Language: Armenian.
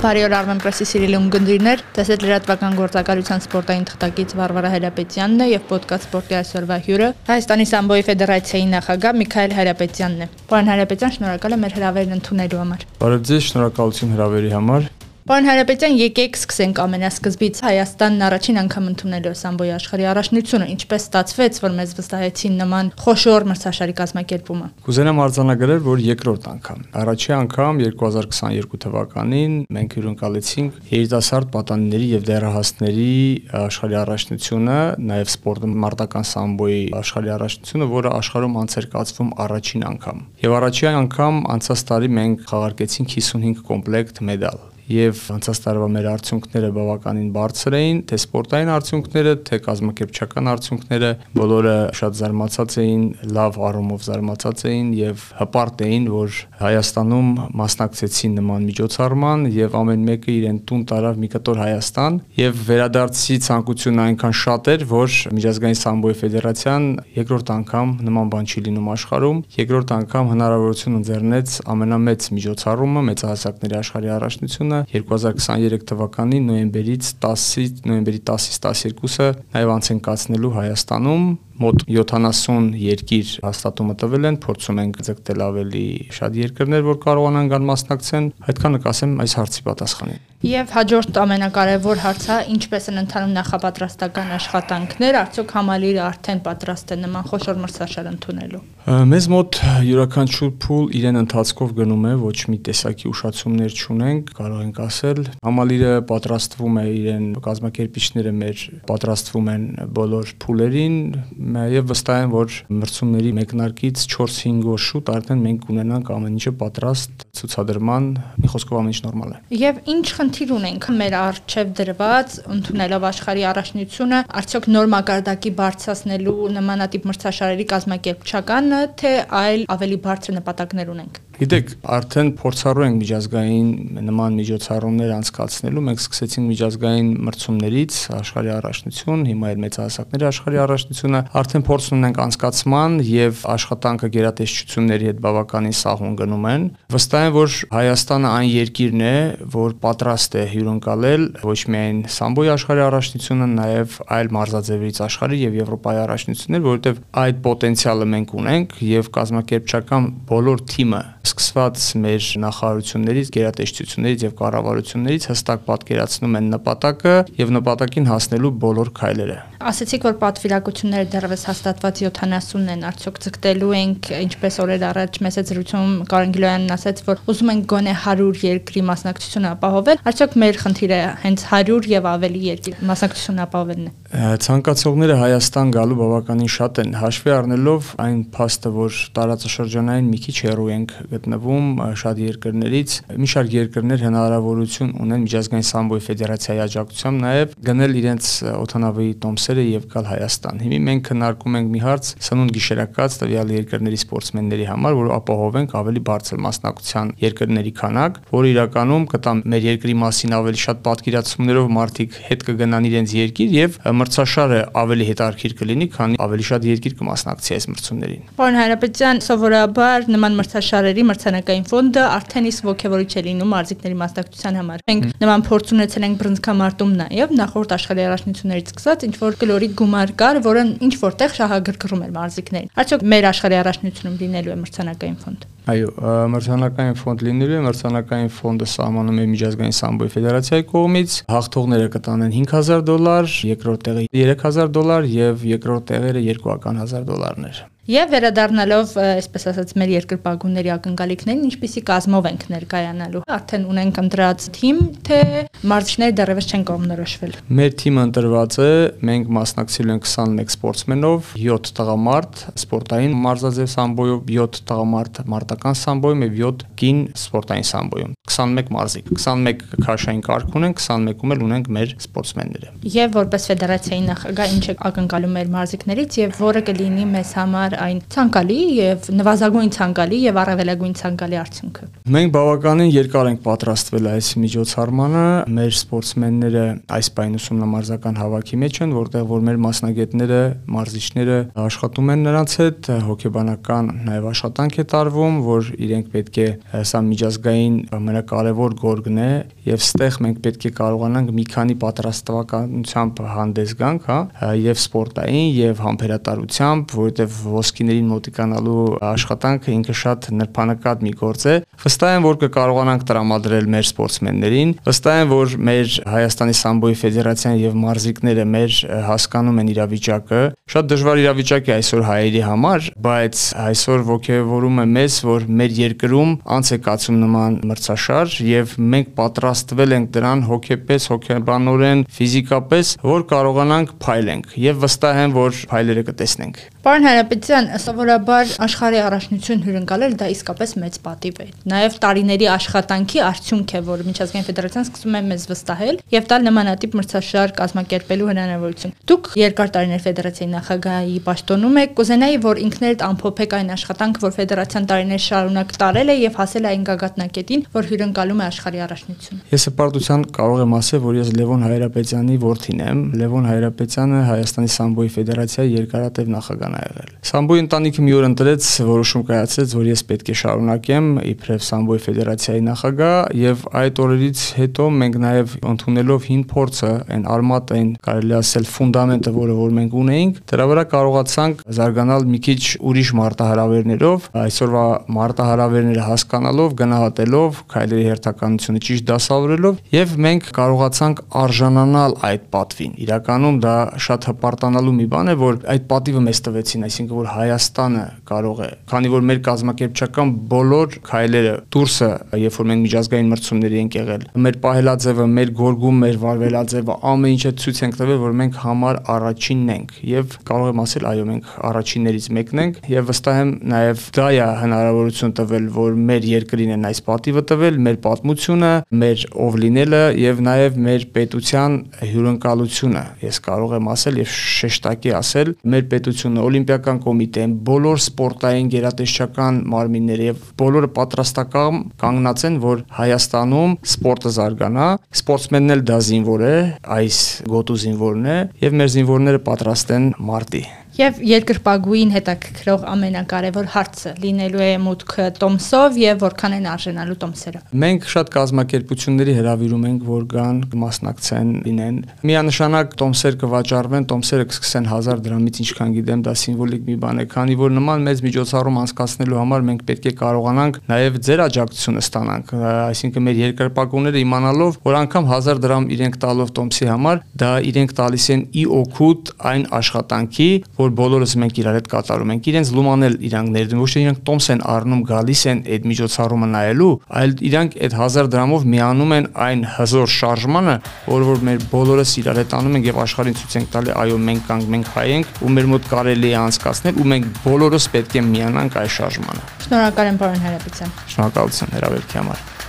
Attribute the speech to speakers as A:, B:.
A: Բարի օր Armen Press-ի սիրելի ունգընտիրներ, տեսեք լրատվական գործակալության սպորտային թղթակից Վարվարա Հայրապետյանն է եւ ոդկաստ սպորտի այսօրվա հյուրը Հայաստանի Սամբոյի Ֆեդերացիայի նախագահ Միքայել Հայրապետյանն է։ Պարոն Հայրապետյան, շնորհակալ եմ մեր հրավերն ընդունելու համար։
B: Բարև ձեզ, շնորհակալություն հրավերի համար։
A: Պարոն Հարապետյան, եկեք սկսենք ամենասկզբից Հայաստանն առաջին անգամ ընդունելով Սամբոյի աշխարհի առաջնությունը, ինչպես ստացվեց, որ մեզ վստահեցին նման խոշոր մրցաշարի կազմակերպումը։
B: Կուզենամ արձանագրել, որ երկրորդ անգամ։ Առաջի անգամ 2022 թվականին մենք հյուրընկալեցինք երիտասարդ պատանիների եւ դեռահասների աշխարհի առաջնությունը, նաեւ սպորտի մարտական Սամբոյի աշխարհի առաջնությունը, որը աշխարհում անց էր կացվում առաջին անգամ։ Եվ առաջի անգամ անցած տարի մենք խաղարկեցինք 55 կոմպլեկտ մեդալ եւ անցած տարվա մեր արդյունքները բավականին բարձր էին, թե սպորտային արդյունքները, թե կազմակերպչական արդյունքները, բոլորը շատ զարմացած էին, լավ առումով զարմացած էին եւ հպարտ էին, որ Հայաստանում մասնակցեցին նման միջոցառման եւ ամեն մեկը իրեն տուն տարավ մի կտոր Հայաստան եւ վերադարձի ցանկությունը այնքան շատ էր, որ միջազգային սամբոյի ֆեդերացիան երկրորդ անգամ նման բան չի լինում աշխարհում, երկրորդ անգամ հնարավորություն ընձեռնեց ամենամեծ միջոցառումը մեծահասակների աշխարհի առաջնությունը 2023 թվականի նոյեմբերից 10-ից նոյեմբերի 10-ից 12-ը նաև անց են կացնելու Հայաստանում մոտ 70 երկիր հաստատումը տվել են, փորձում ենք ձգտել ավելի շատ երկրներ, որ կարողանան գան մասնակցեն, այդքանը կասեմ այս հարցի պատասխանին։
A: Եվ հաջորդ ամենակարևոր հարցը, ինչպես են ընթանում նախապատրաստական աշխատանքներ, արդյոք համալիրը արդեն պատրաստ է նման խոշոր մրցաշար ընդունելու։
B: Մեզ մոտ յուրաքանչյուր փուլ իրեն ընթացքով գնում է, ոչ մի տեսակի ուշացումներ չունենք, կարող ենք ասել։ Համալիրը պատրաստվում է իրեն կազմակերպիչները մեր պատրաստվում են բոլոր փուլերին, եւ վստահ եմ, որ մրցումների մեկնարկից 4-5 օր շուտ արդեն մենք կունենանք ամեն ինչը պատրաստ ցուցադրման, մի խոսքով ամեն ինչ նորմալ է։
A: Եվ ինչ խնդիր ունենք մեր արժև դրված ընդունելով աշխարհի առաջնությունը, արդյոք նոր մակարդակի բարձրացնելու նմանատիպ մրցաշարերի կազմակերպչականը, թե այլ ավելի բարձր նպատակներ ունենք։
B: Գիտեք, արդեն փորձառու ենք միջազգային նման միջոցառումներ անցկացնելու։ Մենք սկսեցինք միջազգային մրցումներից աշխարհի առաջնություն, հիմա էլ մեծահասակների աշխարհի առաջնությունը։ Արդեն փորձ ունենք անցկացման եւ աշխատանքը գերատեսչությունների հետ բավականին սահուն գնում են։ Վստահ եմ, որ Հայաստանը այն երկիրն է, որ պատրաստ է հյուրընկալել ոչ միայն Սամբոյի աշխարհի առաջնությունը, նաեւ այլ մարզաձևերից աշխարհի եւ Եվրոպայի առաջնություններ, որովհետեւ այդ պոտենցիալը մենք ունենք եւ կազմակերպչական բոլոր թիմը սկսված մեր նախարարություններից, գերատեսչություններից եւ կառավարություններից հստակ պատկերացնում են նպատակը եւ նպատակին հասնելու բոլոր քայլերը։
A: Ասացիք, որ պատվիրակությունները դեռևս հաստատված 70-ն են, արդյոք ցկտելու ենք, ինչպես օրեր առաջ մեծ զրույցում Կարեն Գիլոյանն ասաց, որ ուզում են գոնե 100 երկրի մասնակցությունը ապահովել, արդյոք մեր խնդիրը հենց 100 եւ ավելի երկրի մասնակցությունը ապահովելն է։
B: Ցանկացողները Հայաստան գալու բավականին շատ են, հաշվի առնելով այն փաստը, որ տարածաշրջանային մի քիչ հեռու ենք գտնվում շատ երկրներից, մի շարք երկրներ հնարավորություն ունեն միջազգային սամբոյի ֆեդերացիայի աջակցությամբ նաև գնել իրենց օթանավի տոմսերը եւ գալ Հայաստան։ Հիմա մենք քննարկում ենք մի հարց սնունդ գիշերակաց տվյալ երկրների սպորտսմենների համար, որ ապահովենք ավելի բարձր մասնակցության երկրների քանակ, որը իրականում կտա մեր երկրի մասին ավելի շատ պատկերացումներով մարդիկ հետ կգնան իրենց երկիր եւ մրցաշարը ավելի հետաքրքիր կլինի, քանի ավելի շատ երկիր կմասնակցի այս մրցումներին։
A: Պարոն Հայրապետյան, սովորաբար նման մրցաշարերի մրցանակային ֆոնդը արդեն իսկ ողջավորիչ է լինում մարզիկների մասնակցության համար։ Մենք նման փորձ ունեցել ենք բրնցքամարտում նաև նախորդ աշխարհի առաջնություններից սկսած, ինչ որ գլորի գումար կար, որը ինչ որտեղ շահագրգռում էր մարզիկներին։ Արդյոք մեր աշխարհի առաջնությունում լինելու է մրցանակային ֆոնդ։
B: Այո, մրցանակային ֆոնդ լինելու է, մրցանակային ֆոնդը սահմանում է Միջազգային սամբոյի ֆեդերացիայի կողմից։ Հաղթողները կտանեն 5000 դոլար, երկրորդ տեղը 3000 դոլար եւ երկրորդ տեղերը 2000 դոլարներ։
A: Եվ վերադառնալով, այսպես ասած, մեր երկրպագունների ակնկալիքներին, ինչպիսի կազմով ենք ներկայանալու։ Արդեն ունենք ընտրած թիմ, թե մարզիչները դեռևս չեն կողմնորոշվել։
B: Մեր թիմը ընտրված է, մենք մասնակցել ենք 21 սպորտսմենով, 7 տղամարդ սպորտային մարզաձև սամբոյով, 7 տղամարդ մարտական սամբոյում եւ 7 կին սպորտային սամբոյում։ 21 մարզիկ, 21 քաշային կարգ ունենք, 21-ում էլ ունենք մեր սպորտսմենները։
A: Եվ որպես ֆեդերացիայի նախագահ ինչ է ակնկալում մեր մարզիկներից եւ որը կլինի մեզ համար այն ցանկալի եւ նվազագույն ցանկալի եւ առավելագույն ցանկալի արդյունքը։
B: Մենք բավականին երկար ենք պատրաստվել այս միջոցառմանը։ Մեր սպորտսմենները այս պայն ուսումնամարզական հավաքի մեջ են, որտեղ որ մեր մասնագետները, մարզիչները աշխատում են նրանց հետ, հոգեբանական նաեւ աշխատանք է տարվում, որ իրենք պետք է սա միջազգային ամենակարևոր գորգն է եւ ստեղ մենք պետք է կարողանանք մի քանի պատրաստվածականությամբ հանդես գանք, հա, եւ սպորտային եւ համբերատարությամբ, որովհետեւ ոսկիներին մոտիկանալու աշխատանքը ինքը շատ նրբանկատ մի գործ է։ Վստահ եմ, որ կկարողանանք տրամադրել մեր սպորտսմեններին։ Վստահ եմ, որ մեր Հայաստանի սամբոյի ֆեդերացիան եւ մարզիկները մեր հասկանում են իրավիճակը։ Շատ դժվար իրավիճակ է այսօր հայերի համար, բայց այսօր ողջևորում է մեզ, որ մեր երկրում անց է կացում նման մրցաշար եւ մենք պատրաստվել ենք դրան հոգեպես, հոգեբանորեն, ֆիզիկապես, որ կարողանանք փայլենք եւ վստահ եմ, որ փայլերը կտեսնենք։
A: Պարոն Հարապետյան, սովորաբար աշխարհի առաջնություն հյուրընկալել դա իսկապես մեծ պատիվ է։ Նաև տարիների աշխատանքի արդյունք է, որ Միջազգային ֆեդերացիան սկսում է մեզ վստահել եւ տալ նմանատիպ մրցաշար կազմակերպելու հնարավորություն։ Դուք երկար տարիներ ֆեդերացիայի նախագահի պաշտոնում եք, կուզենայի, որ ինքներդ ամփոփեք այն աշխատանքը, որ ֆեդերացիան տարիներ շարունակ տարել է եւ հասել այն գագաթնակետին, որ հյուրընկալում է աշխարհի առաջնություն։
B: Ես հպարտության կարող եմ ասել, որ ես Լևոն Հայրապետյանի որդին եմ։ Լևոն Հայրապետյանը Հայաստանի սամբոյի ֆեդերացիայի երկարատև նախագահ բան ա եղել։ Սամբոյի ընտանիքը մի օր ընտրեց որոշում կայացրեց, որ ես պետք է շարունակեմ իբրև Սամբոյի ֆեդերացիայի նախագահ եւ այդ օրերից հետո մենք նաեւ ընդունելով հին փորձը, այն արմատային կարելի ասել ֆունդամենտը, որը որ մենք ունեինք, դրա վրա կարողացանք զարգանալ մի քիչ ուրիշ մարտահրավերներով, այսօրվա մարտահրավերները հասկանալով, գնահատելով, քայլերի հերթականությունը ճիշտ դասավորելով եւ մենք կարողացանք արժանանալ այդ պատվին։ Իրականում դա շատ հպարտանալու մի բան է, որ այդ պատիվը մեզ տվեց տվեցին, այսինքն որ Հայաստանը կարող է, քանի որ մեր կազմակերպչական բոլոր քայլերը դուրսը, երբ որ մենք միջազգային մրցումների ենք եղել, մեր պահելաձևը, մեր գորգում, մեր վարվելաձևը, ամեն ինչը ցույց ենք տվել, որ մենք համար առաջինն ենք եւ կարող եմ ասել, այո, մենք առաջիններից մեկն ենք եւ վստահ եմ նաեւ դա է հնարավորություն տվել, որ մեր երկրին են այս պատիվը տվել, մեր պատմությունը, մեր ով լինելը եւ նաեւ մեր պետության հյուրընկալությունը։ Ես կարող եմ ասել եւ շեշտակի ասել, մեր պետությունը Օլիմպիական կոմիտեն, բոլոր սպորտային գերատեսչական մարմինները եւ բոլորը պատրաստական կանգնած են, որ Հայաստանում սպորտը զարգանա, սպորտսմենն էլ դա զինվոր է, այս գոտու զինվորն է եւ մեր զինվորները պատրաստ են մարտի
A: Եվ երկրպագուին հետաքրքրող ամենակարևոր հարցը լինելու է մուտքը տոմսով եւ որքան են արժանալու տոմսերը։
B: Մենք շատ կազմակերպությունների հրավիրում ենք, որ գան մասնակցեն, լինեն։ Միանշանակ տոմսեր կվաճառվեն, տոմսերը կսկսեն 1000 դրամից, ինչքան գիտեմ, դա սիմվոլիկ մի բան է, քանի որ նման մեծ միջոցառում անցկացնելու համար մենք պետք է կարողանանք նաեւ ձեր աջակցությունը ստանանք, այսինքն մեր երկրպագուները իմանալով, որ անգամ 1000 դրամ իրենք տալով տոմսի համար, դա իրենք տալիս են ի օգուտ այն աշխատանքի, որ որ բոլորս մենք իրար հետ կատարում ենք։ Իրենց լումանել իրանք ներդրում, ոչ թե իրանք տոմս են առնում, գալիս են այդ միջոցառումը նայելու, այլ իրանք այդ 1000 դրամով միանում են այն հզոր շարժմանը, որ որ մեր բոլորս իրար հետ անում ենք եւ աշխարհին ցույց ենք տալի, այո, մենք կանք, մենք հայ ենք ու մեր մոտ կարելի է անցկացնել ու մենք բոլորս պետք է միանանք այս շարժմանը։
A: Շնորհակալ եմ, պարոն Հարապետյան։
B: Շնորհակալություն հրավերքի համար։